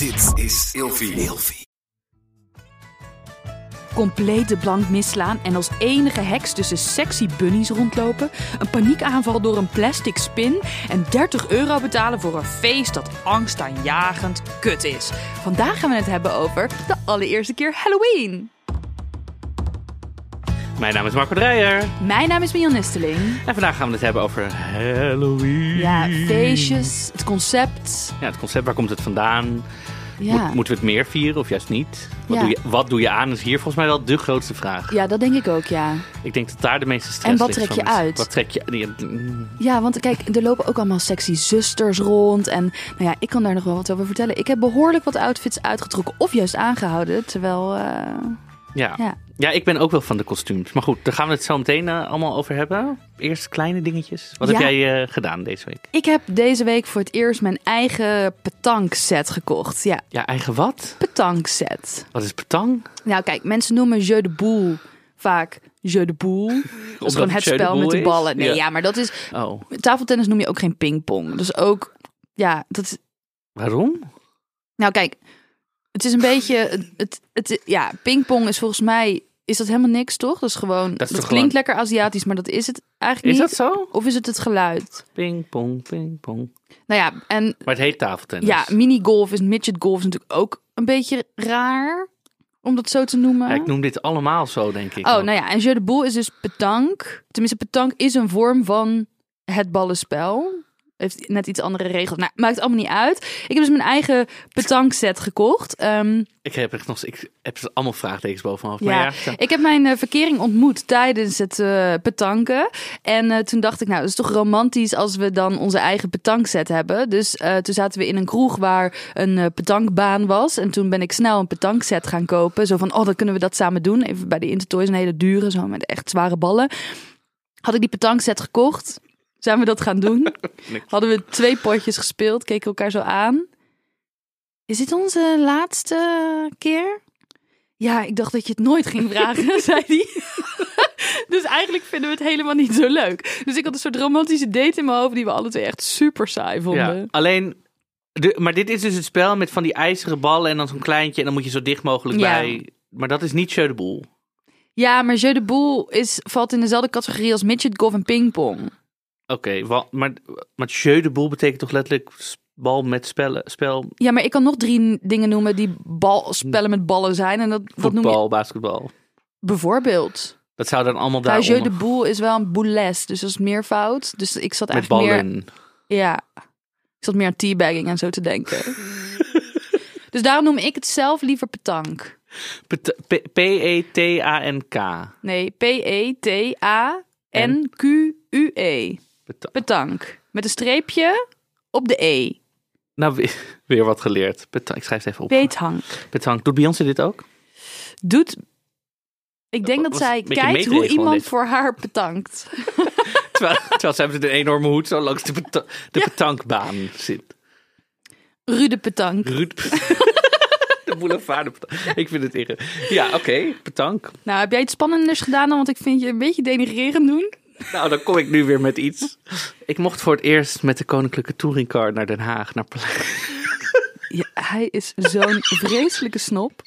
Dit is Ilfie. Ilfie. compleet de plank misslaan en als enige heks tussen sexy bunnies rondlopen, een paniekaanval door een plastic spin en 30 euro betalen voor een feest dat angstaanjagend kut is. Vandaag gaan we het hebben over de allereerste keer Halloween. Mijn naam is Marco Dreyer Mijn naam is Mion Nesteling. en vandaag gaan we het hebben over Halloween. Ja, feestjes, het concept. Ja, het concept, waar komt het vandaan? Ja, Moet- moeten we het meer vieren of juist niet? Wat, Ja. doe, je, wat doe je aan is hier volgens mij wel de grootste vraag. ja dat denk ik ook, ja. Ik denk dat daar de meeste stress En wat trek je uit? Wat trek je... Ja, want kijk, er lopen ook allemaal sexy zusters rond. En nou ja, ik kan daar nog wel wat over vertellen. Ik heb behoorlijk wat outfits uitgetrokken of juist aangehouden. Terwijl, eh, Ja. Ja. ik ben ook wel van de kostuums. Maar goed, daar gaan we het zo meteen eh, allemaal over hebben. Eerst kleine dingetjes. Wat Ja. heb jij eh, gedaan deze week? Ik heb deze week voor het eerst mijn eigen petanque-set gekocht. Ja, Ja, eigen wat? petanque-set. Wat is petang? Nou kijk, mensen noemen jeu de boule vaak jeu de boule. Dat is gewoon het spel met de ballen. Nee, Ja. ja. maar dat is... Oh, Tafeltennis noem je ook geen pingpong. Dus ook... Ja, dat is... waarom? Nou kijk, het is een beetje... Het, het- ja, pingpong is volgens mij... Is dat helemaal niks, toch? Dat is gewoon... Dat, is toch klinkt gewoon- lekker Aziatisch, maar dat is het eigenlijk Is niet. dat zo? Of is het het geluid? Ping, pong, ping, pong. Nou ja, en Maar het heet tafeltennis. ja, minigolf is midget golf is natuurlijk ook een beetje raar om dat zo te noemen. Ja, ik noem dit allemaal zo, denk ik. oh, ook. nou ja, en jeu de boule is dus petanque. Tenminste, petanque is een vorm van het ballenspel. Heeft net iets andere regels. Nou, maakt allemaal niet uit. Ik heb dus mijn eigen petanque set gekocht. Ehm, Ik heb echt nog, ik heb er allemaal vraagtekens bovenaf. Ja, Maar ja, zo. ik heb mijn eh, verkering ontmoet tijdens het eh petanken. En eh, toen dacht ik, nou, dat is toch romantisch als we dan onze eigen petankset hebben. Dus eh, toen zaten we in een kroeg waar een eh, petankbaan was. En toen ben ik snel een petankset gaan kopen. Zo van, oh, dan kunnen we dat samen doen. Even bij de Intertoys, een hele dure, zo met echt zware ballen. Had ik die petankset gekocht. Zijn we dat gaan doen? Hadden we twee potjes gespeeld, keken elkaar zo aan. Is dit onze laatste keer? Ja, ik dacht dat je het nooit ging vragen, zei hij. dus eigenlijk vinden we het helemaal niet zo leuk. Dus ik had een soort romantische date in mijn hoofd die we alle twee echt super saai vonden. Ja, alleen, de, maar dit is dus het spel met van die ijzeren ballen en dan zo'n kleintje en dan moet je zo dicht mogelijk Ja. bij. Maar dat is niet jeu de boel. Ja, maar jeu de boule is, valt in dezelfde categorie als midget golf en pingpong. Oké, maar, maar jeu de boel betekent toch letterlijk bal met spellen, spel, Ja, maar ik kan nog drie dingen noemen die bal, spellen met ballen zijn. En dat, dat noem voetbal, je basketbal. bijvoorbeeld. Dat zou dan allemaal daar jeu de boule is wel een boules, dus dat is meervoud. Dus ik zat met eigenlijk meer... ballen. Ja, ik zat meer aan teabagging en zo te denken. dus daarom noem ik het zelf liever petank. P-E-T-A-N-K. Nee, E P-E-T-A-N-Q-U-E. Peta- Petank. Met een streepje op de E. Nou, weer, weer wat geleerd. Ik schrijf het even op. Petank. Petank. Doet Beyoncé dit ook? Doet... Ik denk dat zij kijkt hoe iemand dit. voor haar petankt. Terwijl, terwijl zij met een enorme hoed zo langs de, peta- de petankbaan zit. Rude petank. Ruud. de boulevard. De petank. Ik vind het irre. Ja, oké. petank. Nou, heb jij iets spannenders gedaan dan? Want ik vind je een beetje denigrerend doen. Nou, dan kom ik nu weer met iets. Ik mocht voor het eerst met de Koninklijke Touringcar naar Den Haag. Naar. Ja, hij is zo'n vreselijke snop.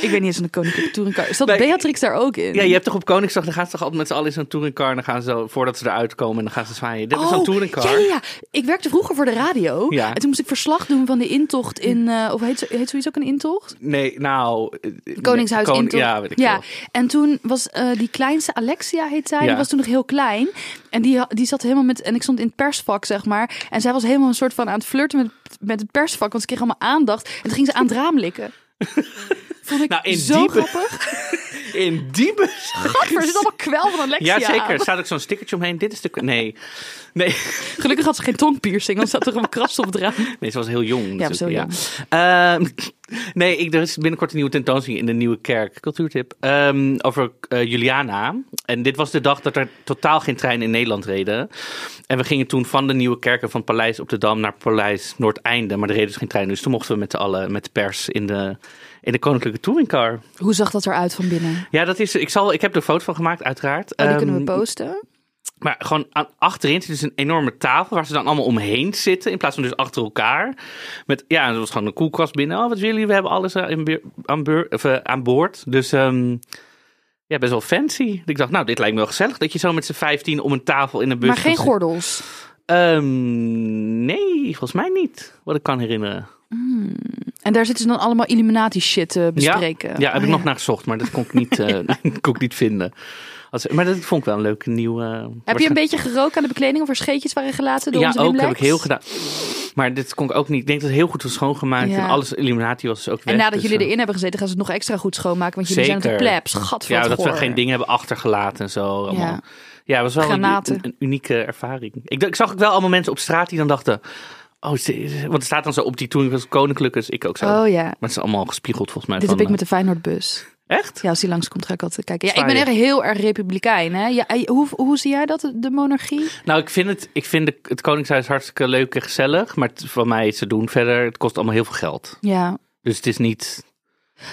Ik weet niet eens de koninklijke touringcar. Is dat Nee. Beatrix daar ook in? Ja, je hebt toch op Koningsdag, dan gaan ze toch altijd met z'n allen in zo'n touringcar. En dan gaan ze zo, voordat ze eruit komen, en dan gaan ze zwaaien. Dit is zo'n touringcar. Oh, Ja, ja, ja. Ik werkte vroeger voor de radio. Ja. En toen moest ik verslag doen van de intocht in... eh, of heet, heet zoiets ook een intocht? Nee, nou... eh, Koningshuis Kon- intocht. Ja, weet ik ja. En toen was eh, die kleinste Alexia, heet zij. Ja. Die was toen nog heel klein. En die, die zat helemaal met... En ik stond in het persvak, zeg maar. En zij was helemaal een soort van aan het flirten met, met het persvak. Want ze kreeg allemaal aandacht. En toen ging ze aan het raam likken. Vond ik Nou, in zo grappig. In die bus. Gadver, er zit allemaal kwel van Alexia Ja, zeker. Er staat ook zo'n stickertje omheen. Dit is de... Nee. Nee. Gelukkig had ze geen tongpiercing, anders zat er een kras op het raam. Nee, ze was heel jong. Ja, zo natuurlijk, ja. Ehm, nee, ik, er is binnenkort een nieuwe tentoonstelling in de Nieuwe Kerk. Cultuurtip. ehm, over eh, Juliana. En dit was de dag dat er totaal geen treinen in Nederland reden. En we gingen toen van de Nieuwe Kerk en van Paleis op de Dam naar Paleis Noordeinde. Maar er reden dus geen trein. Dus toen mochten we met, z'n allen, met de pers in de, in de Koninklijke Touringcar. Hoe zag dat eruit van binnen? Ja, dat is, ik, zal, ik heb er een foto van gemaakt, uiteraard. Oh, die kunnen we Ehm, posten. Maar gewoon aan, achterin zit dus een enorme tafel waar ze dan allemaal omheen zitten. In plaats van dus achter elkaar. Met, ja, er was gewoon een koelkast binnen. Oh, wat willen jullie? We hebben alles eh, aan, of, eh, aan boord. Dus ehm, ja, best wel fancy. Ik dacht, nou, dit lijkt me wel gezellig. Dat je zo met z'n vijftien om een tafel in een bus Maar geen gaat gordels. Ehm, nee, volgens mij niet. Wat ik kan herinneren. En daar zitten ze dan allemaal Illuminati shit te bespreken. Ja, ja heb Oh, ik nog naar gezocht, maar dat kon ik niet, eh, kon ik niet vinden. Als, maar dat vond ik wel een leuke nieuwe. Heb je een beetje gerookt aan de bekleding of er scheetjes waren gelaten door Ja, onze ook heb ik heel gedaan. Maar dit kon ik ook niet. Ik denk dat het heel goed was schoongemaakt. Ja. En alles Illuminati was dus ook weg. En nadat dus, jullie eh, erin hebben gezeten, gaan ze het nog extra goed schoonmaken. Want jullie zijn Zeker. natuurlijk plebs. Gadver, Ja, dat we geen dingen hebben achtergelaten en zo. Allemaal. Ja. Ja, het was wel een, een, unieke ervaring. Ik, ik zag ook wel allemaal mensen op straat die dan dachten... Oh, want het staat dan zo op die toen was koninklijk, dus ik ook zo. Oh ja. Maar het is allemaal gespiegeld volgens mij. Dit van, heb ik met eh, de Feyenoordbus. Echt? Ja, als die langskomt ga ik altijd kijken. Ja, ik ben echt heel erg republikein. Hè? Ja, eh, hoe, hoe zie jij dat, de monarchie? Nou, ik vind het, ik vind het Koningshuis hartstikke leuk en gezellig. Maar het, van mij is te doen verder. Het kost allemaal heel veel geld. Ja. Dus het is niet...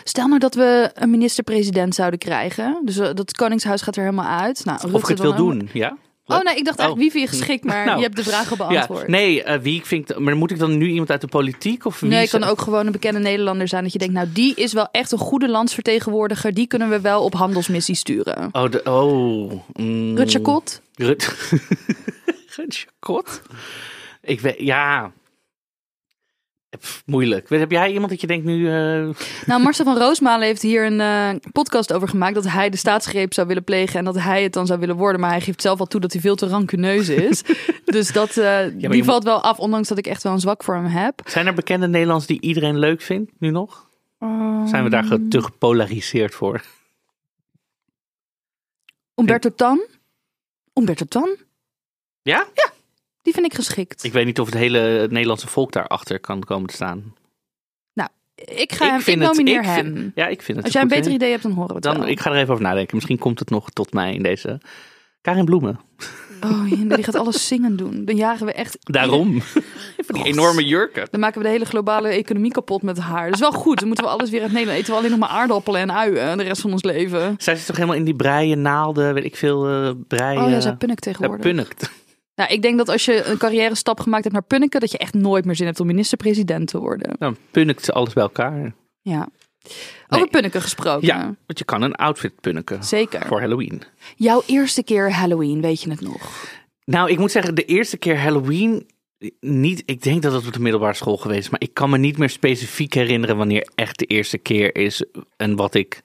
Stel nou dat we een minister-president zouden krijgen. Dus eh, dat Koningshuis gaat er helemaal uit. Nou, Of ik het wil doen, ja? Oh nee, ik dacht echt Oh. wie vind je geschikt, maar Nou. je hebt de vraag al beantwoord. Ja, nee, eh, wie ik vind... Maar moet ik dan nu iemand uit de politiek? Of wie Nee, het kan ook gewoon een bekende Nederlander zijn. Dat je denkt, nou die is wel echt een goede landsvertegenwoordiger. Die kunnen we wel op handelsmissie sturen. Oh, de, oh. mm, Rutger Kot? Rut... Kot? Ik weet... Ja... Pff, moeilijk. Heb jij iemand dat je denkt nu... eh, Nou, Marcel van Roosmalen heeft hier een eh, podcast over gemaakt. Dat hij de staatsgreep zou willen plegen en dat hij het dan zou willen worden. Maar hij geeft zelf al toe dat hij veel te rancuneus is. dus dat, je die moet- valt wel af, ondanks dat ik echt wel een zwak voor hem heb. Zijn er bekende Nederlands die iedereen leuk vindt, nu nog? Zijn we daar te gepolariseerd voor? Umberto Tan? Umberto Tan? Ja? Die vind ik geschikt. Ik weet niet of het hele Nederlandse volk daarachter kan komen te staan. Ik ga hem, ik nomineer ik hem. vind- ja, ik vind het Als jij een beter idee hebt, dan horen we het Dan, wel. ik ga er even over nadenken. Misschien komt het nog tot mij in deze... Karin Bloemen. Oh, die gaat alles zingen doen. Dan jagen we echt... Daarom. Van die enorme jurken. Dan maken we de hele globale economie kapot met haar. Dat is wel goed. Dan moeten we alles weer uit Nederland eten. We alleen nog maar aardappelen en uien de rest van ons leven. Zij zit toch helemaal in die breien, naalden, weet ik veel, eh breien. Oh ja, zij punnik Ja, tegenwoordig. punnikt. Nou, ik denk dat als je een carrière stap gemaakt hebt naar punniken, dat je echt nooit meer zin hebt om minister-president te worden. Dan punnikt ze alles bij elkaar. Ja. Over punniken gesproken. Ja, want je kan een outfit punniken. Zeker. Voor Halloween. Jouw eerste keer Halloween, weet je het nog? Nou, ik moet zeggen, de eerste keer Halloween. Niet, ik denk dat het op de middelbare school geweest is. Maar ik kan me niet meer specifiek herinneren wanneer echt de eerste keer is. En wat ik,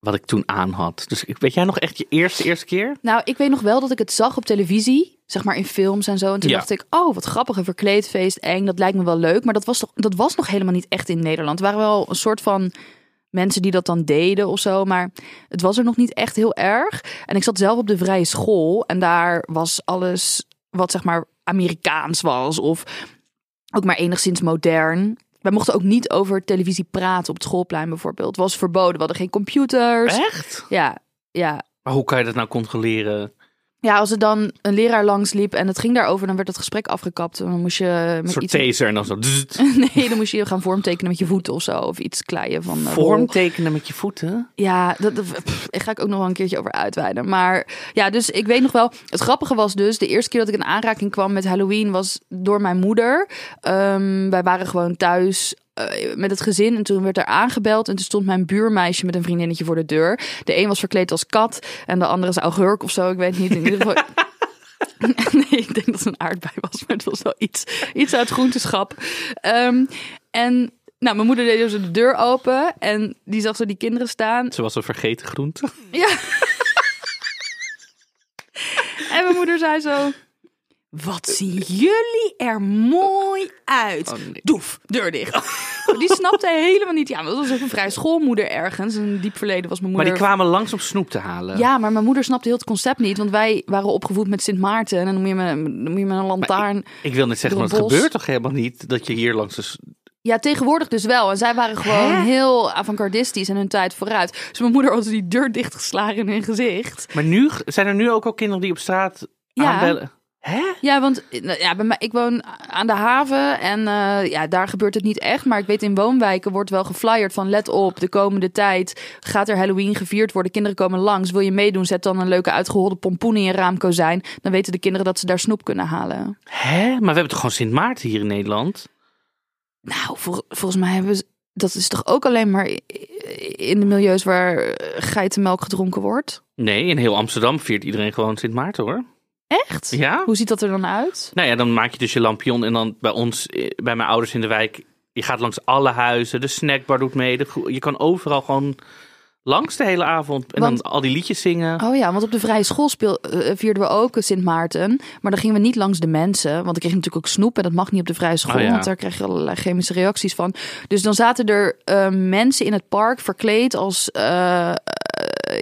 wat ik toen aan had. Dus ik- weet jij nog echt je eerste, eerste keer? Nou, ik weet nog wel dat ik het zag op televisie, zeg maar in films en zo. En toen Ja. dacht ik, oh, wat grappig, een verkleedfeest, eng, dat lijkt me wel leuk. Maar dat was, toch, dat was nog helemaal niet echt in Nederland. Er waren wel een soort van mensen die dat dan deden of zo. Maar het was er nog niet echt heel erg. En ik zat zelf op de vrije school en daar was alles wat zeg maar Amerikaans was of ook maar enigszins modern. Wij mochten ook niet over televisie praten op het schoolplein bijvoorbeeld. Het was verboden. We hadden geen computers. Echt? Ja, ja. Maar hoe kan je dat nou controleren? Ja, als er dan een leraar langs liep en het ging daarover, dan werd het gesprek afgekapt. En dan moest je Een met soort iets. taser en dan zo. Nee, dan moest je gaan vormtekenen met je voeten of zo. Of iets kleien van. eh, Vorm rol. tekenen met je voeten? Ja, dat, dat pff, daar ga ik ook nog wel een keertje over uitweiden. Maar ja, dus ik weet nog wel. Het grappige was dus, de eerste keer dat ik in aanraking kwam met Halloween was door mijn moeder. Ehm, wij waren gewoon thuis. Eh, met het gezin en toen werd er aangebeld en toen stond mijn buurmeisje met een vriendinnetje voor de deur. De een was verkleed als kat en de andere is augurk of zo, ik weet niet. In ieder geval, nee, ik denk dat het een aardbei was, maar het was wel iets, iets uit groenteschap. Ehm, en nou, mijn moeder deed dus de deur open en die zag zo die kinderen staan. Ze was een vergeten groente. Ja. en mijn moeder zei zo... Wat zien jullie er mooi uit. Oh, nee. Doef, deur dicht. Die snapte helemaal niet. Ja, maar dat was ook een vrij schoolmoeder ergens. Een diep verleden was mijn Maar moeder... die kwamen langs om snoep te halen. Ja, maar mijn moeder snapte heel het concept niet. Want wij waren opgevoed met Sint Maarten. En dan moet je met, dan moet je met een lantaarn... Ik wil net zeggen, maar het bos. gebeurt toch helemaal niet dat je hier langs de... Ja, tegenwoordig dus wel. En zij waren gewoon Hè? heel avant-gardistisch en hun tijd vooruit. Dus mijn moeder had die deur dichtgeslagen in hun gezicht. Maar nu zijn er nu ook al kinderen die op straat Ja. aanbellen. Hè? Ja, want eh, ja, bij mij, ik woon aan de haven en eh, ja, daar gebeurt het niet echt. Maar ik weet in woonwijken wordt wel geflyerd van let op, de komende tijd gaat er Halloween gevierd worden. Kinderen komen langs. Wil je meedoen, zet dan een leuke uitgeholde pompoen in je raamkozijn. Dan weten de kinderen dat ze daar snoep kunnen halen. Hè? Maar we hebben toch gewoon Sint Maarten hier in Nederland? Nou, vol- volgens mij hebben ze... Dat is toch ook alleen maar in de milieus waar geitenmelk gedronken wordt? Nee, in heel Amsterdam viert iedereen gewoon Sint Maarten hoor. Echt? Ja? Hoe ziet dat er dan uit? Nou ja, dan maak je dus je lampion en dan bij ons, eh, bij mijn ouders in de wijk, je gaat langs alle huizen, de snackbar doet mee, de je kan overal gewoon langs de hele avond en Want- dan al die liedjes zingen. Oh ja, want op de vrije school speel, eh, vierden we ook Sint Maarten. Maar dan gingen we niet langs de mensen. Want dan kreeg natuurlijk ook snoep. En dat mag niet op de vrije school. Oh ja. Want daar krijg je allerlei chemische reacties van. Dus dan zaten er eh, mensen in het park verkleed als... eh, eh,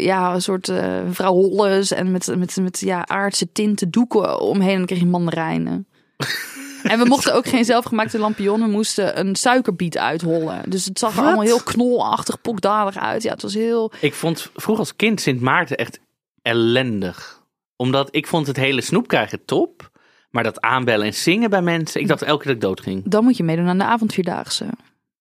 ja, een soort eh vrouw Holles. En met, met, met ja, aardse tinten doeken omheen. En dan kreeg je mandarijnen. En we mochten ook geen zelfgemaakte lampion. We moesten een suikerbiet uithollen. Dus het zag er Wat? allemaal heel knolachtig, pokdalig uit. Ja, het was heel... Ik vond vroeger als kind Sint Maarten echt ellendig. Omdat ik vond het hele snoep krijgen top. Maar dat aanbellen en zingen bij mensen, ik dacht elke keer dat ik dood ging. Dan moet je meedoen aan de avondvierdaagse.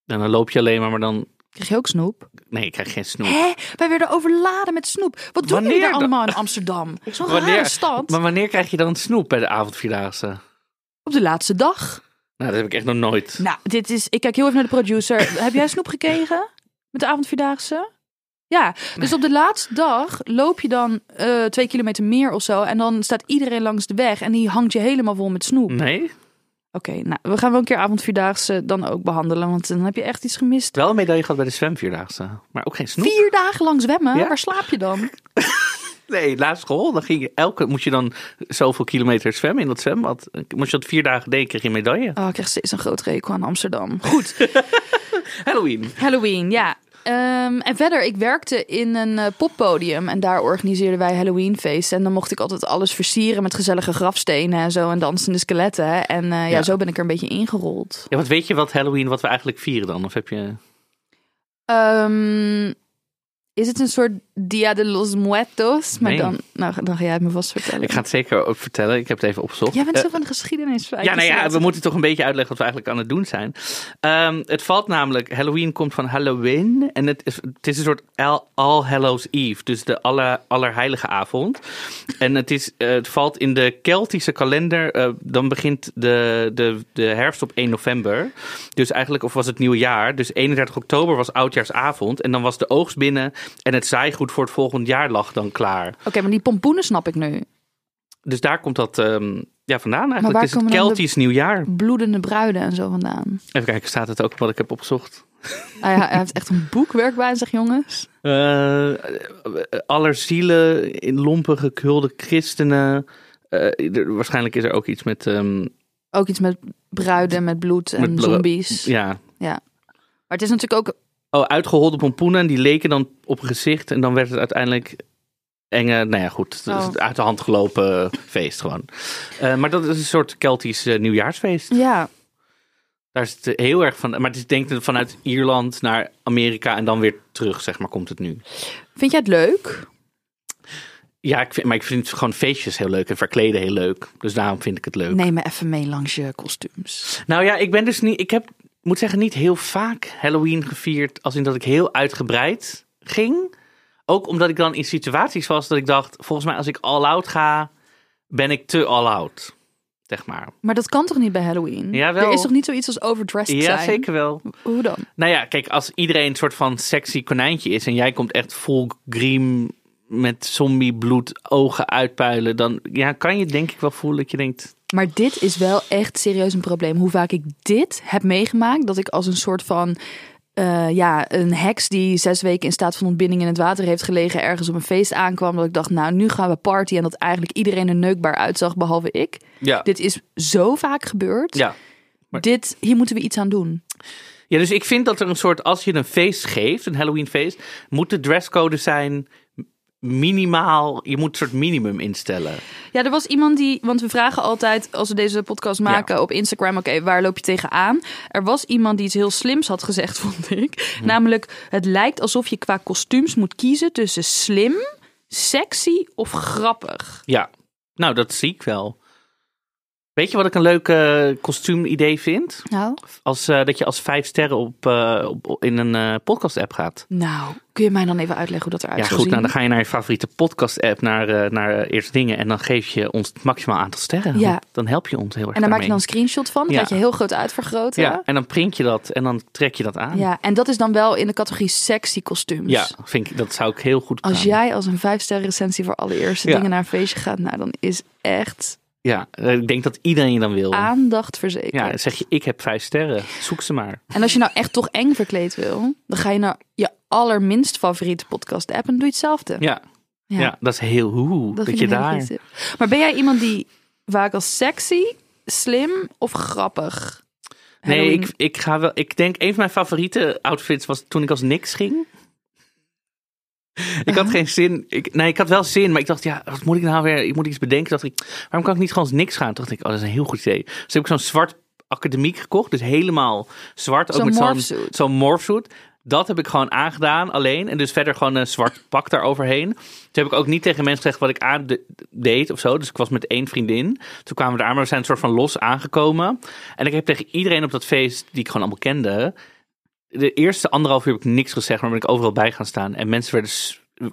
En dan loop je alleen maar, maar dan... Krijg je ook snoep? Nee, ik krijg geen snoep. Hè? Wij werden overladen met snoep. Wat doen jullie daar dan? allemaal in Amsterdam? Zo'n Wanneer- rare stad. Maar wanneer krijg je dan snoep bij de avondvierdaagse? Op de laatste dag. Nou, dat heb ik echt nog nooit. Nou, dit is... Ik kijk heel even naar de producer. Heb jij snoep gekregen? Met de avondvierdaagse? Ja, dus op de laatste dag loop je dan eh, twee kilometer meer of zo. En dan staat iedereen langs de weg. En die hangt je helemaal vol met snoep. Nee? Oké, nou, we gaan wel een keer avondvierdaagse dan ook behandelen. Want dan heb je echt iets gemist. Wel een medaille gehad bij de zwemvierdaagse. Maar ook geen snoep. Vier dagen lang zwemmen? Ja. Waar slaap je dan? Nee, na school. Dan ging je elke, moest je dan zoveel kilometer zwemmen in dat zwembad. Moest je dat vier dagen deden, kreeg je een medaille. Oh, ik krijg steeds een groot rekel aan Amsterdam. Goed, Halloween. Halloween, ja. Ehm, en verder, ik werkte in een eh, poppodium en daar organiseerden wij Halloweenfeest. En dan mocht ik altijd alles versieren met gezellige grafstenen en zo en dansende skeletten. En eh, ja. Ja. zo ben ik er een beetje ingerold. Ja, wat weet je wat Halloween, wat we eigenlijk vieren dan? Of heb je... Ehm, is het een soort Dia de los Muertos? Maar Nee. dan, nou, dan ga jij het me vast vertellen. Ik ga het zeker ook vertellen. Ik heb het even opgezocht. Jij bent Eh, zo van de geschiedenis. ja, nou ja, we moeten toch een beetje uitleggen wat we eigenlijk aan het doen zijn. Ehm, het valt namelijk, Halloween komt van Halloween. En het is, het is een soort All, All Hallows Eve. Dus de aller, allerheilige avond. En het, is, eh, het valt in de Keltische kalender. eh, dan begint de, de, de herfst op 1 november. Dus eigenlijk, of was het nieuwe jaar. Dus 31 oktober was oudjaarsavond. En dan was de oogst binnen. En het zaaigoed voor het volgend jaar lag dan klaar. Oké, maar die pompoenen snap ik nu. Dus daar komt dat ehm, ja, vandaan eigenlijk. is het Keltisch nieuwjaar. Bloedende bruiden en zo vandaan. Even kijken, staat het ook wat ik heb opgezocht? Hij, hij heeft echt een boekwerk bij zich, jongens. Eh aller zielen in lompen gekulde christenen. Eh, er- waarschijnlijk is er ook iets met... ehm, Ook iets met bruiden, met bloed en Met zombies. ja. Maar het is natuurlijk ook... Oh, uitgeholde pompoenen. en Die leken dan op een gezicht. En dan werd het uiteindelijk enge... Nou ja, goed. Oh. uit de hand gelopen feest gewoon. Eh, maar dat is een soort Keltisch eh, nieuwjaarsfeest. Ja, Daar is het heel erg van... Maar het is denk ik vanuit Ierland naar Amerika en dan weer terug, zeg maar, komt het nu. vind jij het leuk? Ja, ik vind, maar ik vind gewoon feestjes heel leuk en verkleden heel leuk. Dus daarom vind ik het leuk. Neem me even mee langs je kostuums. Nou ja, ik ben dus niet. Ik heb, moet zeggen, niet heel vaak Halloween gevierd. Als in dat ik heel uitgebreid ging. Ook omdat ik dan in situaties was dat ik dacht: volgens mij, als ik all out ga, ben ik te all out. Zeg maar. Maar dat kan toch niet bij Halloween? Jawel. Er is toch niet zoiets als overdressed Ja, zijn? zeker wel. Hoe dan? Nou ja, kijk, als iedereen een soort van sexy konijntje is en jij komt echt vol griem met zombie bloed, ogen uitpuilen, dan ja, kan je denk ik wel voelen dat je denkt: Maar dit is wel echt serieus een probleem. Hoe vaak ik dit heb meegemaakt, dat ik als een soort van eh, ja, een heks die zes weken in staat van ontbinding in het water heeft gelegen, ergens op een feest aankwam, dat ik dacht, nou, nu gaan we party en dat eigenlijk iedereen er neukbaar uitzag, behalve ik. ja, Dit is zo vaak gebeurd. ja. maar- Dit, hier moeten we iets aan doen. Ja, dus ik vind dat er een soort, als je een feest geeft, een Halloween feest, moet de dresscode zijn minimaal, je moet een soort minimum instellen. Ja, er was iemand die, want we vragen altijd als we deze podcast maken op Instagram, oké, waar loop je tegenaan? Er was iemand die iets heel slims had gezegd, vond ik. Namelijk, het lijkt alsof je qua kostuums moet kiezen tussen slim, sexy of grappig. Ja, nou dat zie ik wel. Weet je wat ik een leuk eh, kostuumidee vind? Nou, Als, eh, dat je als vijf sterren op, eh, op, in een podcast-app gaat. nou, kun je mij dan even uitleggen hoe dat eruit Ja, zou goed. zien? Nou, dan ga je naar je favoriete podcast-app, naar, naar Eerste Dingen. En dan geef je ons het maximaal aantal sterren. Ja. Dan help je ons heel erg en daar maak je dan een screenshot van. Dat Ja. laat je heel groot uitvergroten. Ja, en dan print je dat en dan trek je dat aan. Ja, en dat is dan wel in de categorie sexy kostuums. Ja, vind ik, dat zou ik heel goed Als gaan. jij als een vijf sterren recensie voor allereerste Ja. dingen naar een feestje gaat, nou dan is echt Ja, eh, ik denk dat iedereen je dan wil. aandacht verzekerd. Ja, dan zeg je, ik heb vijf sterren. Zoek ze maar. En als je nou echt toch eng verkleed wil, dan ga je naar je allerminst favoriete podcast app en doe je hetzelfde. Ja, ja. dat is heel hoe. Dat, je daar... Maar ben jij iemand die vaak als sexy, slim of grappig? Nee, Halloween- ik, ik ga wel. Ik denk een van mijn favoriete outfits was toen ik als niks ging. Ik had geen zin. Ik, nee, ik had wel zin, maar ik dacht, ja, wat moet ik nou weer? Ik moet iets bedenken. Dacht ik, waarom kan ik niet gewoon niks gaan? Toen dacht ik, oh, dat is een heel goed idee. Dus heb ik zo'n zwart academiek gekocht, dus helemaal zwart, ook Zo'n met zo'n zo'n morphsuit. Dat heb ik gewoon aangedaan alleen. En dus verder gewoon een zwart pak daaroverheen. Toen heb ik ook niet tegen mensen gezegd wat ik aan de- deed of zo. Dus ik was met één vriendin. Toen kwamen we daar, maar we zijn een soort van los aangekomen. En ik heb tegen iedereen op dat feest, die ik gewoon allemaal kende... De eerste anderhalf uur heb ik niks gezegd, maar ben ik overal bij gaan staan. En mensen werden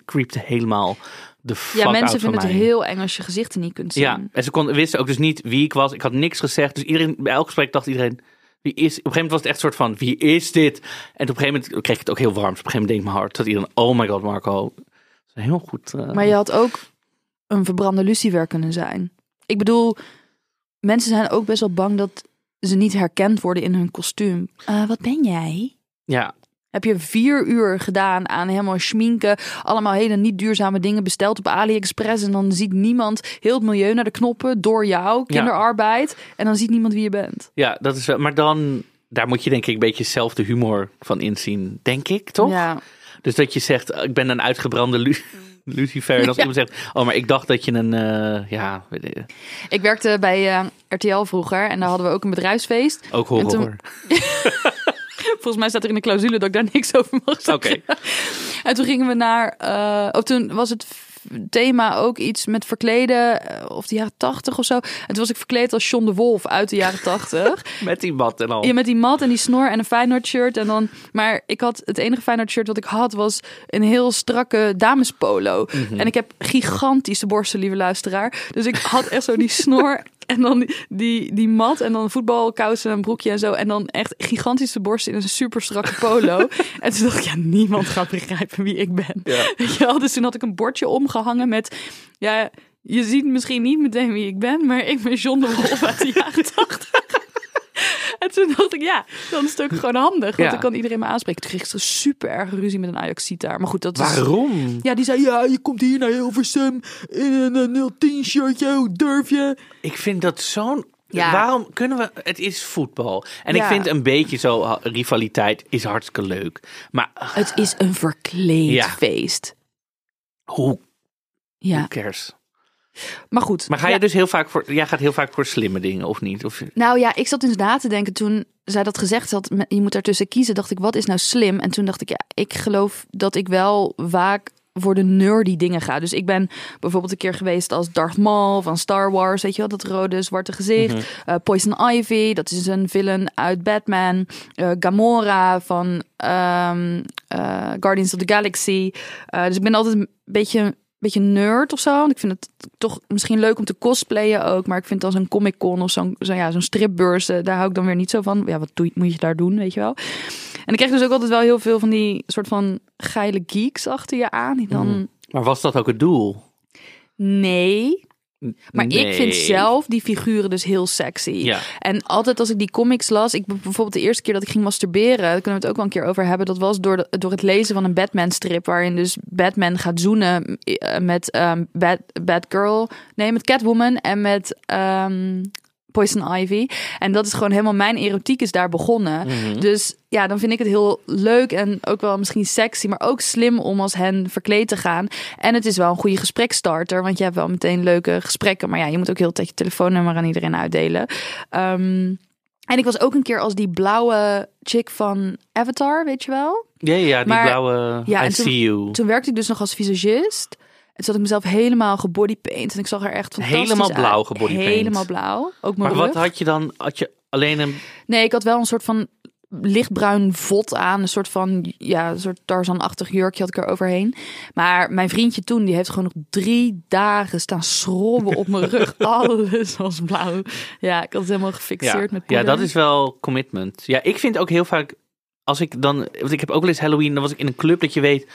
creepten helemaal de fuck Ja, out mensen van vinden het mij. heel eng als je gezichten niet kunt zien. Ja, en ze konden, wisten ook dus niet wie ik was. Ik had niks gezegd. Dus iedereen, bij elk gesprek dacht iedereen, wie is... Op een gegeven moment was het echt een soort van, wie is dit? En op een gegeven moment kreeg ik het ook heel warm. Dus op een gegeven moment denk ik mijn hart, dat iedereen, oh my god Marco. Heel goed. eh, Maar je had ook een verbrande lucifer kunnen zijn. Ik bedoel, mensen zijn ook best wel bang dat ze niet herkend worden in hun kostuum. Eh, wat ben jij? Ja, Heb je vier uur gedaan aan helemaal schminken, allemaal hele niet duurzame dingen besteld op AliExpress en dan ziet niemand heel het milieu naar de knoppen door jou, kinderarbeid, en dan ziet niemand wie je bent. ja, dat is wel... Maar dan, daar moet je denk ik een beetje zelf de humor van inzien. Denk ik, toch? Ja. Dus dat je zegt, eh, ik ben een uitgebrande lu lucifer. En als Ja. iemand zegt, oh, maar ik dacht dat je een, eh, ja, ik, werkte bij eh, RTL vroeger en daar hadden we ook een bedrijfsfeest. ook horror. En toen- Volgens mij staat er in de clausule dat ik daar niks over mag Oké. zeggen. En toen gingen we naar. oh, toen was het thema ook iets met verkleden. eh, of de jaren tachtig of zo. En toen was ik verkleed als John de Wolf uit de jaren tachtig. Met die mat en al. Ja, met die mat en die snor en een Feyenoord shirt. En dan, maar ik had het enige Feyenoord shirt wat ik had was een heel strakke damespolo. En ik heb gigantische borsten, lieve luisteraar. Dus ik had echt zo die snor en dan die, die mat en dan voetbalkousen en een broekje en zo. En dan echt gigantische borsten in een super strakke polo. en toen dacht ik, ja, niemand gaat begrijpen wie ik ben. Ja. Dus toen had ik een bordje omgehangen met, ja, je ziet misschien niet meteen wie ik ben, maar ik ben John de Wolf uit de jaren 80. toen dacht ik, ja, dan is het ook gewoon handig. Want dan kan iedereen me aanspreken. Toen kreeg ik zo super erg ruzie met een ajax daar. Maar goed, dat is... Waarom? Ja, die zei, ja, je komt hier naar Hilversum in een eh, 010 shirtje. Hoe durf je? Ik vind dat zo'n. Ja. Waarom kunnen we. Het is voetbal. En Ja. ik vind een beetje zo. Rivaliteit is hartstikke leuk. Maar Het is een verkleed Ja. feest. hoe Ja, cares? Maar goed. Maar ga je Ja. dus heel vaak voor. Jij gaat heel vaak voor slimme dingen, of niet? Of, Nou ja, ik zat dus na te denken toen zij dat gezegd had. Je moet daartussen kiezen. Dacht ik, wat is nou slim? En toen dacht ik, ja, ik geloof dat ik wel vaak voor de nerdy dingen ga. Dus ik ben bijvoorbeeld een keer geweest als Darth Maul van Star Wars. Weet je wel, dat rode, zwarte gezicht. Eh, Poison Ivy, dat is een villain uit Batman. Eh, Gamora van ehm, eh, Guardians of the Galaxy. Dus ik ben altijd een beetje beetje nerd of zo. Want ik vind het toch misschien leuk om te cosplayen ook. Maar ik vind dan zo'n Comic Con of zo'n zo, ja, zo'n stripbeurs, daar hou ik dan weer niet zo van. Ja, wat doe, je- moet je daar doen, weet je wel? En ik kreeg dus ook altijd wel heel veel van die soort van geile geeks achter je aan. Die dan, Mhm. Maar was dat ook het doel? nee. Maar Nee. ik vind zelf die figuren dus heel sexy. Ja. En altijd als ik die comics las, ik bijvoorbeeld de eerste keer dat ik ging masturberen, daar kunnen we het ook wel een keer over hebben. Dat was door, de, door het lezen van een Batman strip, waarin dus Batman gaat zoenen eh, met Bat, Batgirl, nee, met Catwoman en met ehm, Poison Ivy. En dat is gewoon helemaal mijn erotiek is daar begonnen. Dus ja, dan vind ik het heel leuk en ook wel misschien sexy, maar ook slim om als hen verkleed te gaan. En het is wel een goede gesprekstarter, want je hebt wel meteen leuke gesprekken. Maar ja, je moet ook heel tijd je telefoonnummer aan iedereen uitdelen. Ehm, en ik was ook een keer als die blauwe chick van Avatar, weet je wel? Ja, ja, die Maar- blauwe. Ja, I en toen- see you. Toen werkte ik dus nog als visagist. En had ik mezelf helemaal gebodypaint. En ik zag er echt fantastisch Helemaal blauw gebodypaint. Helemaal blauw. Ook mijn Maar wat had je dan? Had je alleen een... Nee, ik had wel een soort van lichtbruin vod aan. Een soort van, ja, een soort Tarzan-achtig jurkje had ik er overheen. Maar mijn vriendje toen, die heeft gewoon nog drie dagen staan schrobben op mijn rug. Alles was blauw. Ja, ik had het helemaal gefixeerd Ja, met ja, poeder. dat is wel commitment. Ja, ik vind ook heel vaak... Als ik dan... Want ik heb ook wel eens Halloween. Dan was ik in een club dat je weet...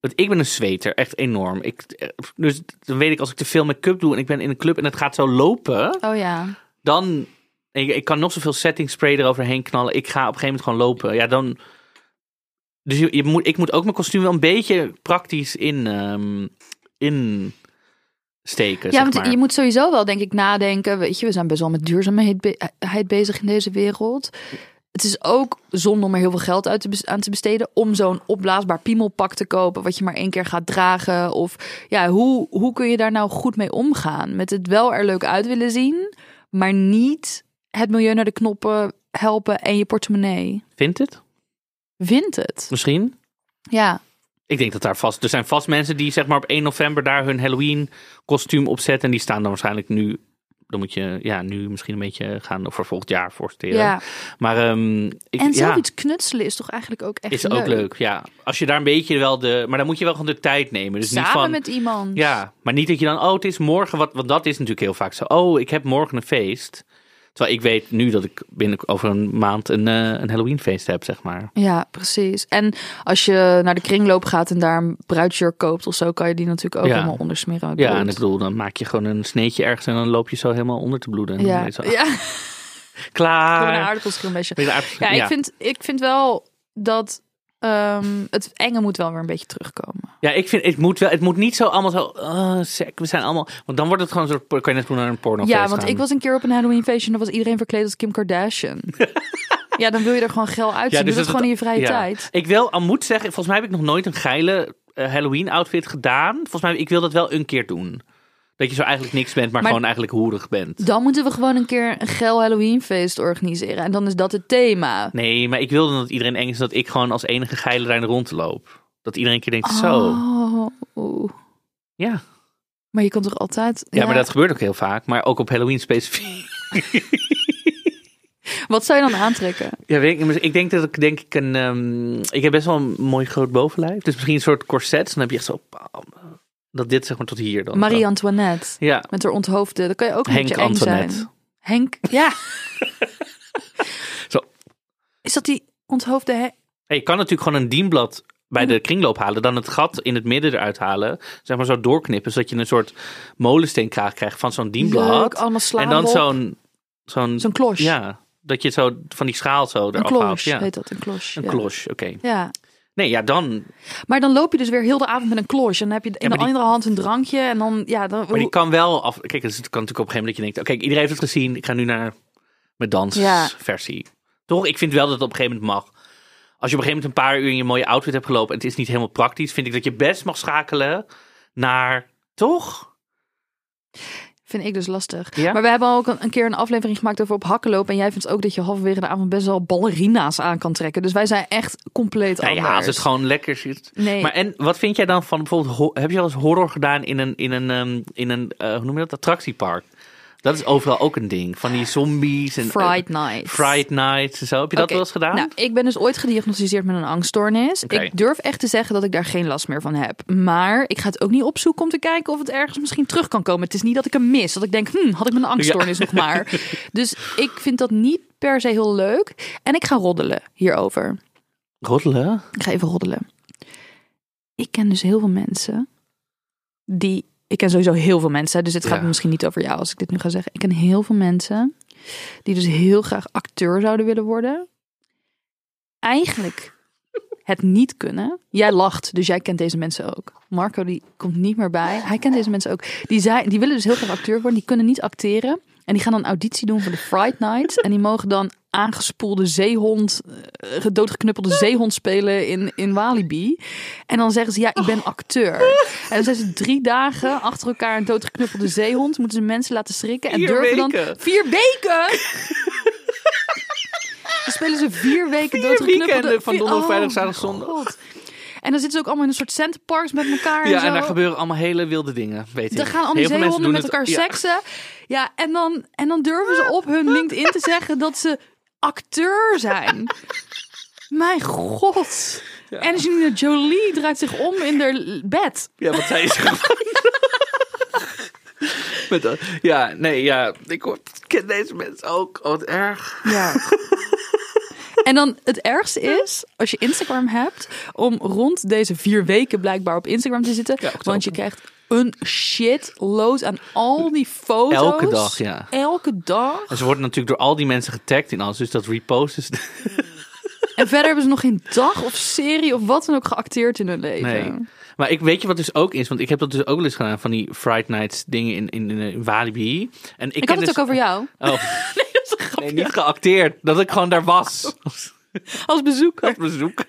Want ik ben een zweter, echt enorm. Ik, dus dan weet ik als ik te veel make-up doe en ik ben in een club en het gaat zo lopen, Oh ja. dan ik, ik kan nog zoveel setting spray eroverheen knallen. Ik ga op een gegeven moment gewoon lopen. Ja, dan. Dus je, je moet, ik moet ook mijn kostuum wel een beetje praktisch in, ehm, in steken. Ja, zeg want maar. je moet sowieso wel, denk ik, nadenken. Weet je, we zijn best wel met duurzaamheid be- heid bezig in deze wereld. Het is ook zonde om er heel veel geld uit te aan te besteden. Om zo'n opblaasbaar piemelpak te kopen. Wat je maar één keer gaat dragen. Of ja, hoe, hoe kun je daar nou goed mee omgaan? Met het wel er leuk uit willen zien. Maar niet het milieu naar de knoppen helpen en je portemonnee. Vindt het? Vindt het? Misschien? Ja. Ik denk dat daar vast. Er zijn vast mensen die zeg maar op 1 november daar hun Halloween kostuum opzetten. En die staan dan waarschijnlijk nu. Dan moet je ja, nu misschien een beetje gaan voor volgend jaar voorstellen. ja. Maar ehm, ik, En ja, zoiets knutselen is toch eigenlijk ook echt is ook leuk. Ja, als je daar een beetje wel de. Maar dan moet je wel gewoon de tijd nemen. Dus niet Samen van. met iemand. Ja, maar niet dat je dan, oh, het is morgen, wat, want dat is natuurlijk heel vaak zo. Oh, ik heb morgen een feest. Terwijl ik weet nu dat ik binnen over een maand een, eh, een Halloween feest heb, zeg maar. Ja, precies. En als je naar de kringloop gaat en daar een bruidsjurk koopt of zo, kan je die natuurlijk ook Ja. helemaal ondersmeren. Ja, bloed. en ik bedoel, dan maak je gewoon een sneetje ergens en dan loop je zo helemaal onder te bloeden. En Ja, zo, ja. klaar. Een Ja, ik vind, ik vind wel dat ehm, het enge moet wel weer een beetje terugkomen. Ja, ik vind het moet wel. Het moet niet zo allemaal zo. Oh, sec, we zijn allemaal. Want dan wordt het gewoon zo. Kan je net doen naar een porno. ja, want ik was een keer op een Halloween feestje en dan was iedereen verkleed als Kim Kardashian. ja, dan wil je er gewoon geil uitzien. dus Doe dat dat- gewoon in je vrije ja. tijd. Ik wil al moet zeggen, volgens mij heb ik nog nooit een geile eh, Halloween outfit gedaan. Volgens mij, ik wil dat wel een keer doen. Dat je zo eigenlijk niks bent, maar, Maar- gewoon eigenlijk hoerig bent. Dan moeten we gewoon een keer een geil Halloween feest organiseren. En dan is dat het thema. Nee, maar ik wilde dat iedereen eng is dat ik gewoon als enige geile daar rondloop. Dat iedereen een keer denkt, zo. Oh, oeh. Ja. Maar je kan toch altijd... ja, maar dat gebeurt ook heel vaak. Maar ook op Halloween specifiek. Wat zou je dan aantrekken? Ja, weet ik, ik denk dat ik denk ik een. ehm, ik heb best wel een mooi groot bovenlijf. Dus misschien een soort corset. Dan heb je echt zo. bam, Dat dit zeg maar tot hier dan. Marie Antoinette. Ja, Met haar onthoofde. Dan kan je ook een Henk beetje Antoinette. zijn. Henk, ja. Zo. Is dat die onthoofde... He- Hey, je kan natuurlijk gewoon een dienblad bij de kringloop halen. Dan het gat in het midden eruit halen. Zeg maar zo doorknippen. Zodat je een soort molensteenkraag krijgt van zo'n dienblad. Allemaal slaan en dan zo'n. Zo'n. Zo'n kloche. Ja, dat je zo van die schaal zo eraf haalt. Ja. heet dat, een kloche. Een ja. kloche, oké. Ja, Nee, ja, dan. maar dan loop je dus weer heel de avond met een kloche. En dan heb je in de die- andere hand een drankje. En dan, ja, dan... Maar die kan wel af. Kijk, het kan natuurlijk op een gegeven moment dat je denkt: oké, iedereen heeft het gezien. Ik ga nu naar mijn Ja. dansversie. Toch? Ik vind wel dat het op een gegeven moment mag. Als je op een gegeven moment een paar uur in je mooie outfit hebt gelopen en het is niet helemaal praktisch, vind ik dat je best mag schakelen naar. Toch? Vind ik dus lastig. Ja? Maar we hebben ook een, een keer een aflevering gemaakt over op hakken lopen. En jij vindt ook dat je halverwege de avond best wel ballerina's aan kan trekken. Dus wij zijn echt compleet Nou anders. ja, als het gewoon lekker zit. Nee. Maar en wat vind jij dan van bijvoorbeeld, heb je al eens horror gedaan in een, in een, ehm, in een eh, hoe noem je dat, attractiepark? Dat is overal ook een ding. Van die zombies en eh, Fright Night. Fright Nights en zo. Heb je dat wel eens gedaan? Nou, ik ben dus ooit gediagnosticeerd met een angststoornis. Ik durf echt te zeggen dat ik daar geen last meer van heb. Maar ik ga het ook niet opzoeken om te kijken of het ergens misschien terug kan komen. Het is niet dat ik hem mis. Dat ik denk, hm, had ik mijn angststoornis nog maar. Dus ik vind dat niet per se heel leuk. En ik ga roddelen hierover. Roddelen? Ik ga even roddelen. Ik ken dus heel veel mensen die. Ik ken sowieso heel veel mensen, dus dit gaat Ja. misschien niet over jou als ik dit nu ga zeggen. Ik ken heel veel mensen die dus heel graag acteur zouden willen worden. Eigenlijk het niet kunnen. Jij lacht, dus jij kent deze mensen ook. Marco die komt niet meer bij. Hij kent deze mensen ook. Die, zijn, die willen dus heel graag acteur worden. Die kunnen niet acteren. En die gaan dan auditie doen voor de Fright Night. En die mogen dan aangespoelde zeehond, eh, doodgeknuppelde zeehond spelen in, in Walibi. En dan zeggen ze, ja, ik ben acteur. En dan zijn ze drie dagen achter elkaar een doodgeknuppelde zeehond. Moeten ze mensen laten schrikken. En Vier durven dan... Vier weken! Dan spelen ze vier weken doodgeknuppelde... weekenden van vier- donderdag, Oh, vrijdag, zaterdag, zondag. En dan zitten ze ook allemaal in een soort centerparks met elkaar. en Ja, zo. en daar gebeuren allemaal hele wilde dingen, weet ik. Er gaan al die zeehonden doen met elkaar ja. seksen. Ja, en dan, en dan durven ze op hun LinkedIn te zeggen dat ze acteur zijn. Mijn god. En Angelina Jolie draait zich om in haar bed. Ja, wat ze gewoon? Met dat- ja, nee, ja. Ik ken deze mensen ook. Oh, wat erg. Ja. En dan het ergste is, als je Instagram hebt, om rond deze vier weken blijkbaar op Instagram te zitten. Ja, want je krijgt een shitload aan al die foto's. Elke dag, ja. Elke dag. En ze worden natuurlijk door al die mensen getagd in alles. Dus dat reposten ze. En verder hebben ze nog geen dag of serie of wat dan ook geacteerd in hun leven. Nee. Maar ik weet je wat dus ook is, want ik heb dat dus ook wel eens gedaan van die Fright Nights dingen in, in, in Walibi. En ik, Ik had het dus- ook over jou. Oh, is. nee, niet geacteerd. Dat ik gewoon daar was. Als bezoeker. Op bezoek.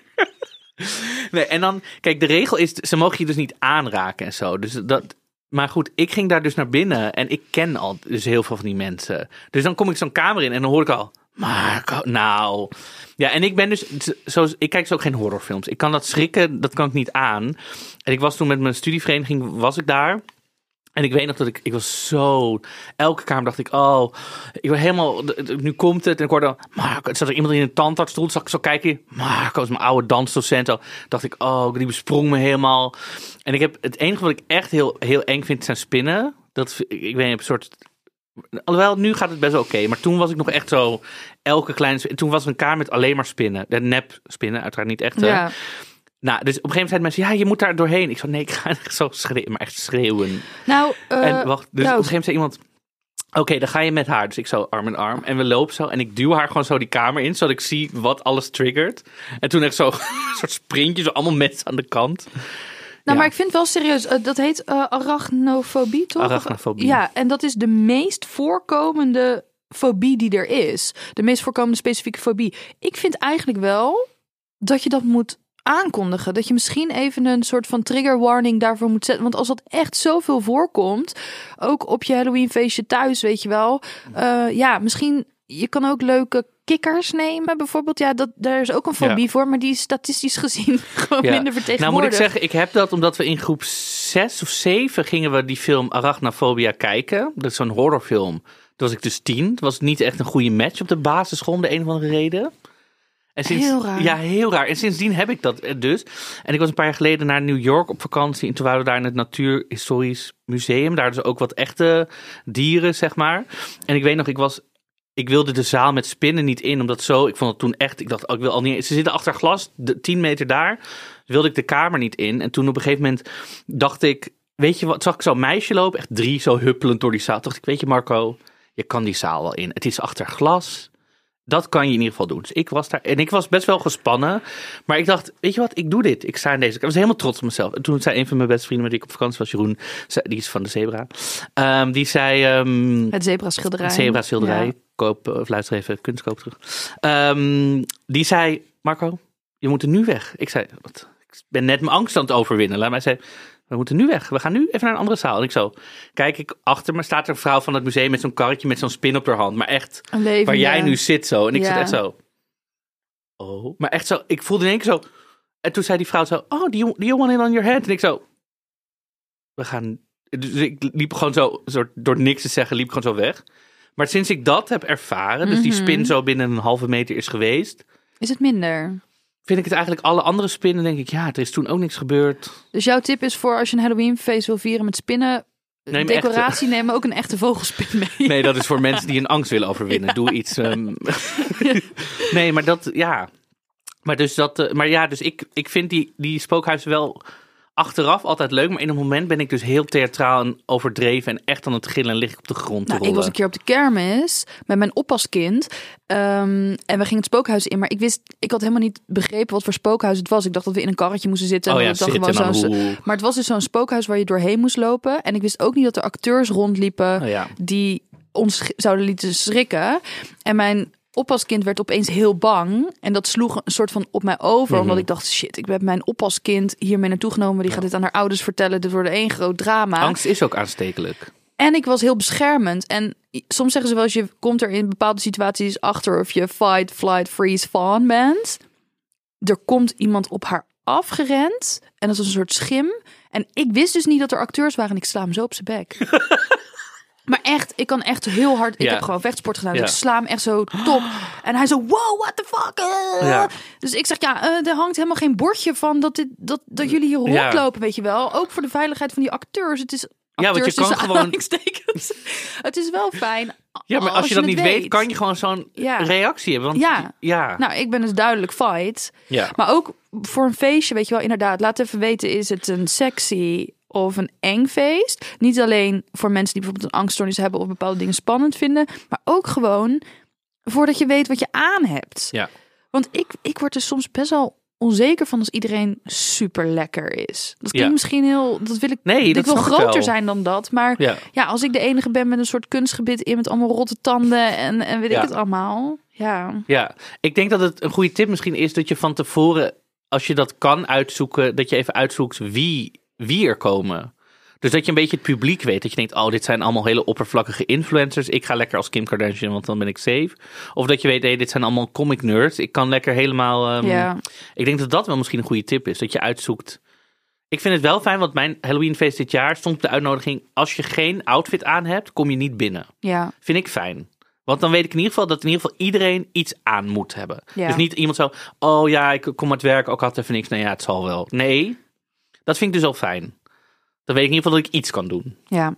Nee, en dan, kijk, de regel is, ze mogen je dus niet aanraken en zo. Dus dat, maar goed, ik ging daar dus naar binnen en ik ken al dus heel veel van die mensen. Dus dan kom ik zo'n kamer in en dan hoor ik al, Marco, nou. Ja, en ik ben dus, zoals, ik kijk dus ook geen horrorfilms. Ik kan dat schrikken, dat kan ik niet aan. En ik was toen met mijn studievereniging, was ik daar. En ik weet nog dat ik, ik was zo, elke kamer dacht ik, oh, ik ben helemaal, nu komt het. En ik hoorde, Marco, er zat er iemand in een tandartsstoel, zag ik zo kijken, Marco is mijn oude dansdocent. Dacht ik, oh, die besprong me helemaal. En ik heb, het enige wat ik echt heel, heel eng vind, zijn spinnen. Dat, v- ik weet een soort, alhoewel, nu gaat het best oké. maar toen was ik nog echt zo, elke kleine, toen was er een kamer met alleen maar spinnen. De nep spinnen, uiteraard niet echt. Ja. Nou, dus op een gegeven moment zeiden mensen, ja, je moet daar doorheen. Ik zei, nee, ik ga echt zo schreeuwen, maar echt schreeuwen. Nou, eh, En wacht, dus nou, op een gegeven moment zei iemand... Oké, dan ga je met haar. Dus ik zo arm in arm. En we lopen zo. En ik duw haar gewoon zo die kamer in. Zodat ik zie wat alles triggert. En toen echt zo een soort sprintje. Zo allemaal mensen aan de kant. Nou, Ja. maar ik vind wel serieus, eh, dat heet eh, arachnofobie, toch? Arachnofobie. Ja, en dat is de meest voorkomende fobie die er is. De meest voorkomende specifieke fobie. Ik vind eigenlijk wel dat je dat moet aankondigen. Dat je misschien even een soort van trigger warning daarvoor moet zetten. Want als dat echt zoveel voorkomt, ook op je Halloween feestje thuis, weet je wel. eh, ja, misschien, je kan ook leuke kikkers nemen bijvoorbeeld. Ja, dat, daar is ook een fobie voor, maar die is statistisch gezien gewoon Ja. minder vertegenwoordigd. Nou moet ik zeggen, ik heb dat omdat we in groep 6 of 7 gingen we die film Arachnophobia kijken. Dat is zo'n horrorfilm. Toen was ik dus tien. Het was niet echt een goede match op de basisschool om de een of andere reden. En sinds, Heel raar. Ja, heel raar. En sindsdien heb ik dat dus. En ik was een paar jaar geleden naar New York op vakantie. En toen waren we daar in het Natuurhistorisch Museum. Daar dus ook wat echte dieren, zeg maar. En ik weet nog, ik was... Ik wilde de zaal met spinnen niet in, omdat zo... Ik vond het toen echt... Ik dacht, oh, ik wil al niet... Ze zitten achter glas, de, 10 meter daar. Wilde ik de kamer niet in. En toen op een gegeven moment dacht ik... Weet je wat, zag ik zo'n meisje lopen, echt drie, zo huppelend door die zaal. Dacht ik, weet je Marco, je kan die zaal wel in. Het is achter glas. Dat kan je in ieder geval doen. Dus ik was daar en ik was best wel gespannen. Maar ik dacht, weet je wat, ik doe dit. Ik sta in deze. Ik was helemaal trots op mezelf. En toen zei een van mijn beste vrienden met wie ik op vakantie was, Jeroen, die is van de Zebra. Ehm, die zei, ehm, Het zebra schilderij. een Zebra schilderij. Ja. Koop, of luister even, kunstkoop terug. Ehm, die zei, Marco, je moet er nu weg. Ik zei, wat? ik ben net mijn angst aan het overwinnen. Laat mij zei, we moeten nu weg. We gaan nu even naar een andere zaal. En ik zo, kijk ik, achter me staat er een vrouw van het museum met zo'n karretje met zo'n spin op haar hand. Maar echt, leven, waar jij ja. nu zit zo. En ik zat Ja. echt zo, oh. Maar echt zo, ik voelde in één keer zo. En toen zei die vrouw zo, oh, do you, do you want it on your head? En ik zo, we gaan... Dus ik liep gewoon zo, soort, door niks te zeggen, liep gewoon zo weg. Maar sinds ik dat heb ervaren, dus die Mhm. spin zo binnen een halve meter is geweest, Is het minder? Vind ik het eigenlijk alle andere spinnen, denk ik, ja, er is toen ook niks gebeurd. Dus jouw tip is voor als je een Halloween feest wil vieren met spinnen, Neem decoratie, neem ook een echte vogelspin mee. Nee, dat is voor mensen die een angst willen overwinnen. Doe iets. ehm. nee, maar dat, ja. Maar dus dat, eh, maar ja, dus ik, ik vind die, die spookhuizen wel achteraf altijd leuk. Maar in een moment ben ik dus heel theatraal en overdreven en echt aan het gillen en lig ik op de grond te Nou, ik rollen. was een keer op de kermis met mijn oppaskind. Ehm, en we gingen het spookhuis in. Maar ik wist, ik had helemaal niet begrepen wat voor spookhuis het was. Ik dacht dat we in een karretje moesten zitten. Oh en ja, dat het zitten gewoon hoe- Maar het was dus zo'n spookhuis waar je doorheen moest lopen. En ik wist ook niet dat er acteurs rondliepen Oh ja. die ons zouden lieten schrikken. En mijn oppaskind werd opeens heel bang. En dat sloeg een soort van op mij over. Mhm. Omdat ik dacht, shit, ik heb mijn oppaskind hiermee naartoe genomen. Die gaat dit aan haar ouders vertellen. Dit wordt één groot drama. Angst is ook aanstekelijk. En ik was heel beschermend. En soms zeggen ze wel eens, je komt er in bepaalde situaties achter of je fight, flight, freeze, fawn bent. Er komt iemand op haar afgerend. En dat was een soort schim. En ik wist dus niet dat er acteurs waren. En ik sla hem zo op zijn bek. maar echt, ik kan echt heel hard... Ik Ja. heb gewoon vechtsport gedaan. Ja. Dus ik sla hem echt zo top. En hij zo, wow, what the fuck? eh. Ja. Dus ik zeg, ja, eh, er hangt helemaal geen bordje van dat, dit, dat, dat jullie hier rondlopen, weet je wel. Ook voor de veiligheid van die acteurs. Het is Ja, want je acteurs kan gewoon-. Het is wel fijn. Ja, maar als, je dat niet weet, kan je gewoon zo'n reactie hebben. Want, Ja. ja. Nou, ik ben dus duidelijk fight. ja. Maar ook voor een feestje, weet je wel, inderdaad. Laat even weten, is het een sexy of een eng feest? Niet alleen voor mensen die bijvoorbeeld een angststoornis hebben of bepaalde dingen spannend vinden. Maar ook gewoon voordat je weet wat je aan hebt. Ja. Want ik, ik word er soms best wel onzeker van als iedereen super lekker is. Dat klinkt Ja. misschien heel, dat wil ik, Nee, dat wil groter wel. zijn dan dat. Maar Ja. ja, als ik de enige ben met een soort kunstgebit in met allemaal rotte tanden en, en weet Ja. ik het allemaal. Ja. Ja, ik denk dat het een goede tip misschien is dat je van tevoren, als je dat kan uitzoeken, dat je even uitzoekt wie, wie er komen. Dus dat je een beetje het publiek weet. Dat je denkt, oh, dit zijn allemaal hele oppervlakkige influencers. Ik ga lekker als Kim Kardashian, want dan ben ik safe. Of dat je weet, hey, dit zijn allemaal comic nerds. Ik kan lekker helemaal... ehm, Ja. Ik denk dat dat wel misschien een goede tip is. Dat je uitzoekt. Ik vind het wel fijn, want mijn Halloweenfeest dit jaar stond op de uitnodiging. Als je geen outfit aan hebt, kom je niet binnen. Ja. Vind ik fijn. Want dan weet ik in ieder geval dat in ieder geval iedereen iets aan moet hebben. Ja. Dus niet iemand zo, oh ja, ik kom uit werk, ook had even niks. Nou ja, het zal wel. Nee, dat vind ik dus al fijn. Dan weet ik in ieder geval dat ik iets kan doen. Ja,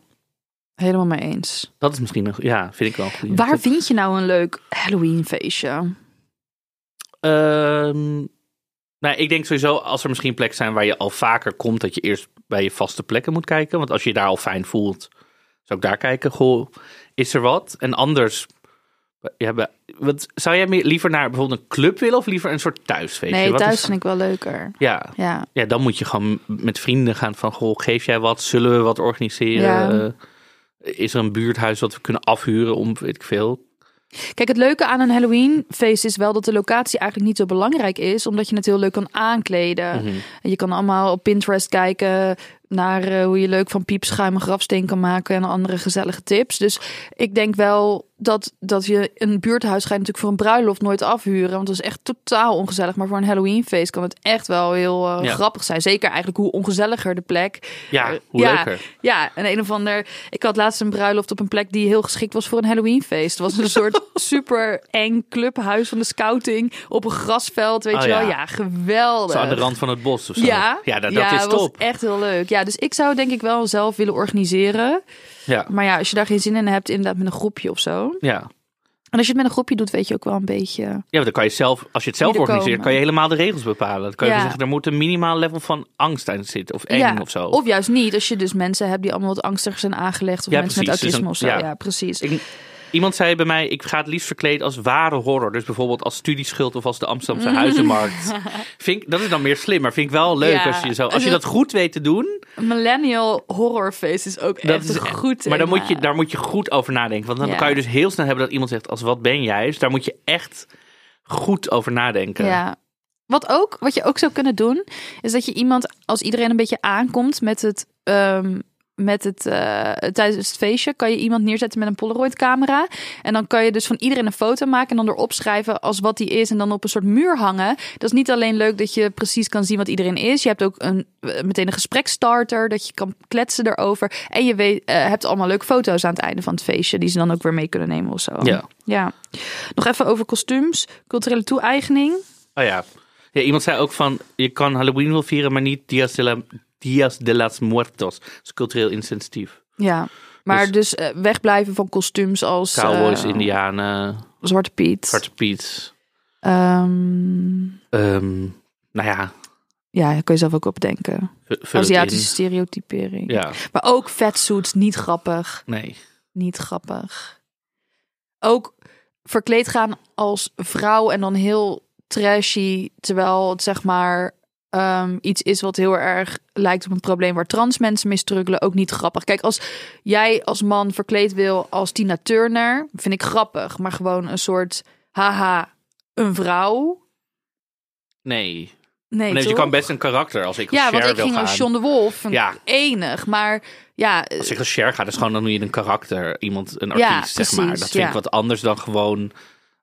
helemaal mee eens. Dat is misschien een, ja, vind ik wel een goede Waar vind je nou een leuk Halloween feestje? Ehm, nou, ik denk sowieso als er misschien plekken zijn waar je al vaker komt, dat je eerst bij je vaste plekken moet kijken. Want als je je daar al fijn voelt, zou ik daar kijken. Goh, is er wat? En anders, ja, wat, zou jij meer, liever naar bijvoorbeeld een club willen of liever een soort thuisfeestje? Nee, Wat thuis is- vind ik wel leuker. Ja, Ja, ja, dan moet je gewoon met vrienden gaan van, goh, geef jij wat? Zullen we wat organiseren? Ja. Eh, is er een buurthuis dat we kunnen afhuren om, weet ik veel? Kijk, het leuke aan een Halloween feest is wel dat de locatie eigenlijk niet zo belangrijk is, omdat je het heel leuk kan aankleden. Mhm. Je kan allemaal op Pinterest kijken naar eh, hoe je leuk van piepschuim een grafsteen kan maken en andere gezellige tips. Dus ik denk wel dat, dat je een buurthuis ga je natuurlijk voor een bruiloft nooit afhuren, want dat is echt totaal ongezellig. Maar voor een Halloween feest kan het echt wel heel eh, Ja. grappig zijn. Zeker eigenlijk hoe ongezelliger de plek. Ja, Eh, hoe ja, leuker. Ja, en een of ander. Ik had laatst een bruiloft op een plek die heel geschikt was voor een Halloweenfeest. Het was een soort super eng clubhuis van de scouting op een grasveld, weet Oh, je wel? ja. Ja, geweldig. Zo aan de rand van het bos of zo. Ja, ja dat, dat ja, is top. echt heel leuk. Ja, dus ik zou denk ik wel zelf willen organiseren. Ja, Maar ja, als je daar geen zin in hebt, inderdaad met een groepje of zo. ja. En als je het met een groepje doet, weet je ook wel een beetje. Ja, dan kan je zelf, als je het zelf er organiseert, komen. kan je helemaal de regels bepalen. Dan kan je Ja. zeggen, er moet een minimaal level van angst aan zitten. Of eng ja, of zo. Of juist niet, als je dus mensen hebt die allemaal wat angstiger zijn aangelegd. Of Ja, mensen precies. met Dus autisme een- of zo. ja. Ja, precies. Ik- iemand zei bij mij, ik ga het liefst verkleed als ware horror. Dus bijvoorbeeld als studieschuld of als de Amsterdamse huizenmarkt. Vind ik, dat is dan meer slim, maar vind ik wel leuk Ja. als je zo... Als je dat goed weet te doen, Een millennial horrorfeest is ook dat echt is goed Maar dan moet je, daar moet je goed over nadenken. Want dan Ja. kan je dus heel snel hebben dat iemand zegt, als wat ben jij? Dus daar moet je echt goed over nadenken. Ja. Wat, ook, wat je ook zou kunnen doen, is dat je iemand, als iedereen een beetje aankomt met het, ehm, met het uh, tijdens het feestje, kan je iemand neerzetten met een Polaroid camera. En dan kan je dus van iedereen een foto maken en dan erop schrijven als wat die is en dan op een soort muur hangen. Dat is niet alleen leuk dat je precies kan zien wat iedereen is. Je hebt ook een, uh, meteen een gesprekstarter, dat je kan kletsen erover. En je weet, uh, hebt allemaal leuke foto's aan het einde van het feestje, die ze dan ook weer mee kunnen nemen of zo. Ja. ja. Nog even over kostuums, culturele toe-eigening. Oh ja. ja. Iemand zei ook van, je kan Halloween wel vieren, maar niet Dias de, la, Dias de las Muertos. Dat is cultureel insensitief. Ja, maar dus, dus uh, wegblijven van kostuums als... Cowboys, uh, Indianen. Zwarte Piet. Zwarte Piet. Um, um, nou ja. Ja, daar kun je zelf ook op denken. Aziatische stereotypering. Ja. Maar ook fatsuits, niet grappig. Nee. Niet grappig. Ook verkleed gaan als vrouw en dan heel trashy, terwijl het zeg maar um, iets is wat heel erg lijkt op een probleem waar trans mensen mee struggelen, ook niet grappig. Kijk, als jij als man verkleed wil als Tina Turner, vind ik grappig, maar gewoon een soort haha, een vrouw. Nee. Nee, nee je kan best een karakter als ik als Ja, want ik ging gaan. als John de Wolf, Ja. enig, maar ja. Als ik als Cher ga, gewoon dan doe je een karakter, iemand, een Ja, artiest, zeg maar. Dat vind ja. ik wat anders dan gewoon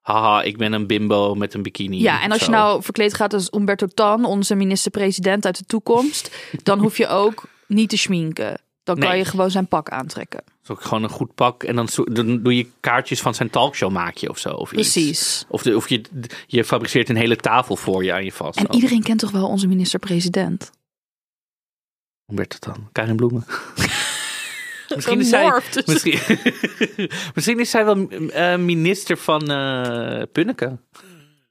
haha, ik ben een bimbo met een bikini. Ja, en als je nou verkleed gaat als Umberto Tan, onze minister-president uit de toekomst, dan hoef je ook niet te schminken. Dan kan Nee. je gewoon zijn pak aantrekken. Is ook gewoon een goed pak. En dan, dan doe je kaartjes van zijn talkshow maak je of zo. Of iets. Precies. Of, de, of je, je fabriceert een hele tafel voor je aan je vast. En iedereen kent toch wel onze minister-president? Het dan? Karin Bloemen. misschien, is zij, Gemorfd. misschien, misschien is zij wel eh, minister van eh Punneke.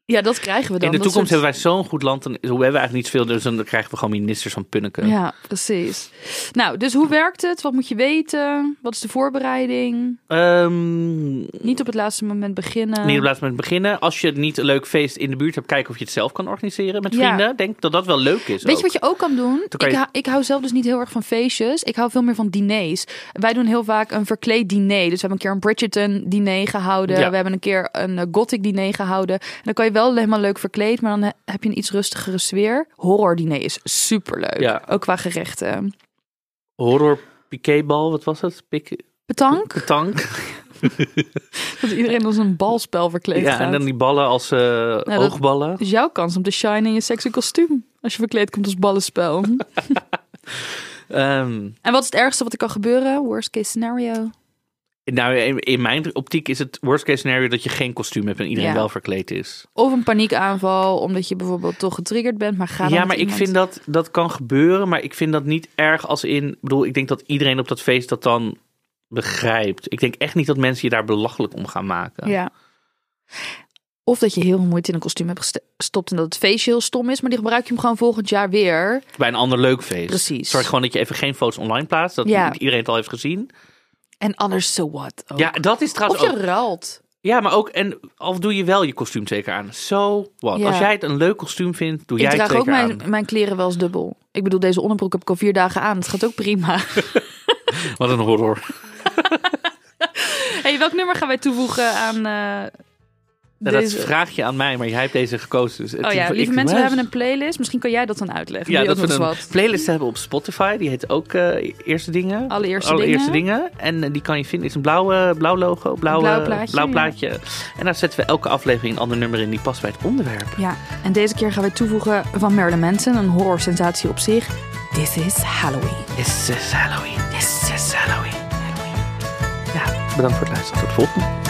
Ja, dat krijgen we dan. In de Dat toekomst soort- hebben wij zo'n goed land. En we hebben eigenlijk niet veel. Dus dan krijgen we gewoon ministers van Punneke. Ja, precies. Nou, dus hoe werkt het? Wat moet je weten? Wat is de voorbereiding? Ehm, Niet op het laatste moment beginnen. Nee, laten we met beginnen. Als je niet een leuk feest in de buurt hebt, kijken of je het zelf kan organiseren met Ja. vrienden. Denk dat dat wel leuk is. Weet ook. je wat je ook kan doen? Kan Ik, je- ik hou zelf dus niet heel erg van feestjes. Ik hou veel meer van diners. Wij doen heel vaak een verkleed diner. Dus we hebben een keer een Bridgerton diner gehouden. Ja. We hebben een keer een eh, gothic diner gehouden. En dan kan je wel helemaal leuk verkleed, maar dan he- heb je een iets rustigere sfeer. Horror diner is superleuk. Ja. Ook qua gerechten. Horror piquetbal, wat was het? Pik Petank. petank. Dat iedereen als een balspel verkleed Ja, gaat. en dan die ballen als eh, oogballen. Is jouw kans om te shine in je sexy kostuum. Als je verkleed komt als ballenspel. Ehm, en wat is het ergste wat er kan gebeuren? Worst case scenario. Nou, in, mijn optiek is het worst case scenario dat je geen kostuum hebt en iedereen Ja. wel verkleed is. Of een paniekaanval, omdat je bijvoorbeeld toch getriggerd bent. Maar ga ja, maar ik vind dat dat kan gebeuren, maar ik vind dat niet erg als in. Ik bedoel, ik denk dat iedereen op dat feest dat dan begrijpt. Ik denk echt niet dat mensen je daar belachelijk om gaan maken. Ja. Of dat je heel veel moeite in een kostuum hebt gest- gestopt en dat het feestje heel stom is. Maar die gebruik je hem gewoon volgend jaar weer. Bij een ander leuk feest. Precies. Zorg gewoon dat je even geen foto's online plaatst. Dat Ja. iedereen het al heeft gezien. En anders so what. ook. Ja, dat is Of trouwens je ook. ruilt. Ja, maar ook. En of doe je wel je kostuum zeker aan. Zo wat. Ja. Als jij het een leuk kostuum vindt, doe Ik jij het draag ook zeker mijn, aan. mijn kleren wel eens dubbel. Ik bedoel, deze onderbroek heb ik al vier dagen aan. Het gaat ook prima. Wat een horror. hey, welk nummer gaan wij toevoegen aan eh, Ja, dat deze... vraag je aan mij, maar jij hebt deze gekozen. Dus Oh ja, lieve mensen, we hebben een playlist. Misschien kan jij dat dan uitleggen. Ja, dat we een wat. playlist hebben op Spotify. Die heet ook eh, Eerste Dingen. Allereerste Allereerste dingen. dingen. En eh, die kan je vinden. Het is een blauwe, blauw logo. Blauwe, blauw plaatje, blauw ja. plaatje. En daar zetten we elke aflevering een ander nummer in die past bij het onderwerp. Ja, en deze keer gaan we toevoegen van Marilyn Manson, een horrorsensatie op zich. This is Halloween. This is Halloween. This is Halloween. Ja, bedankt voor het luisteren. Tot de volgende.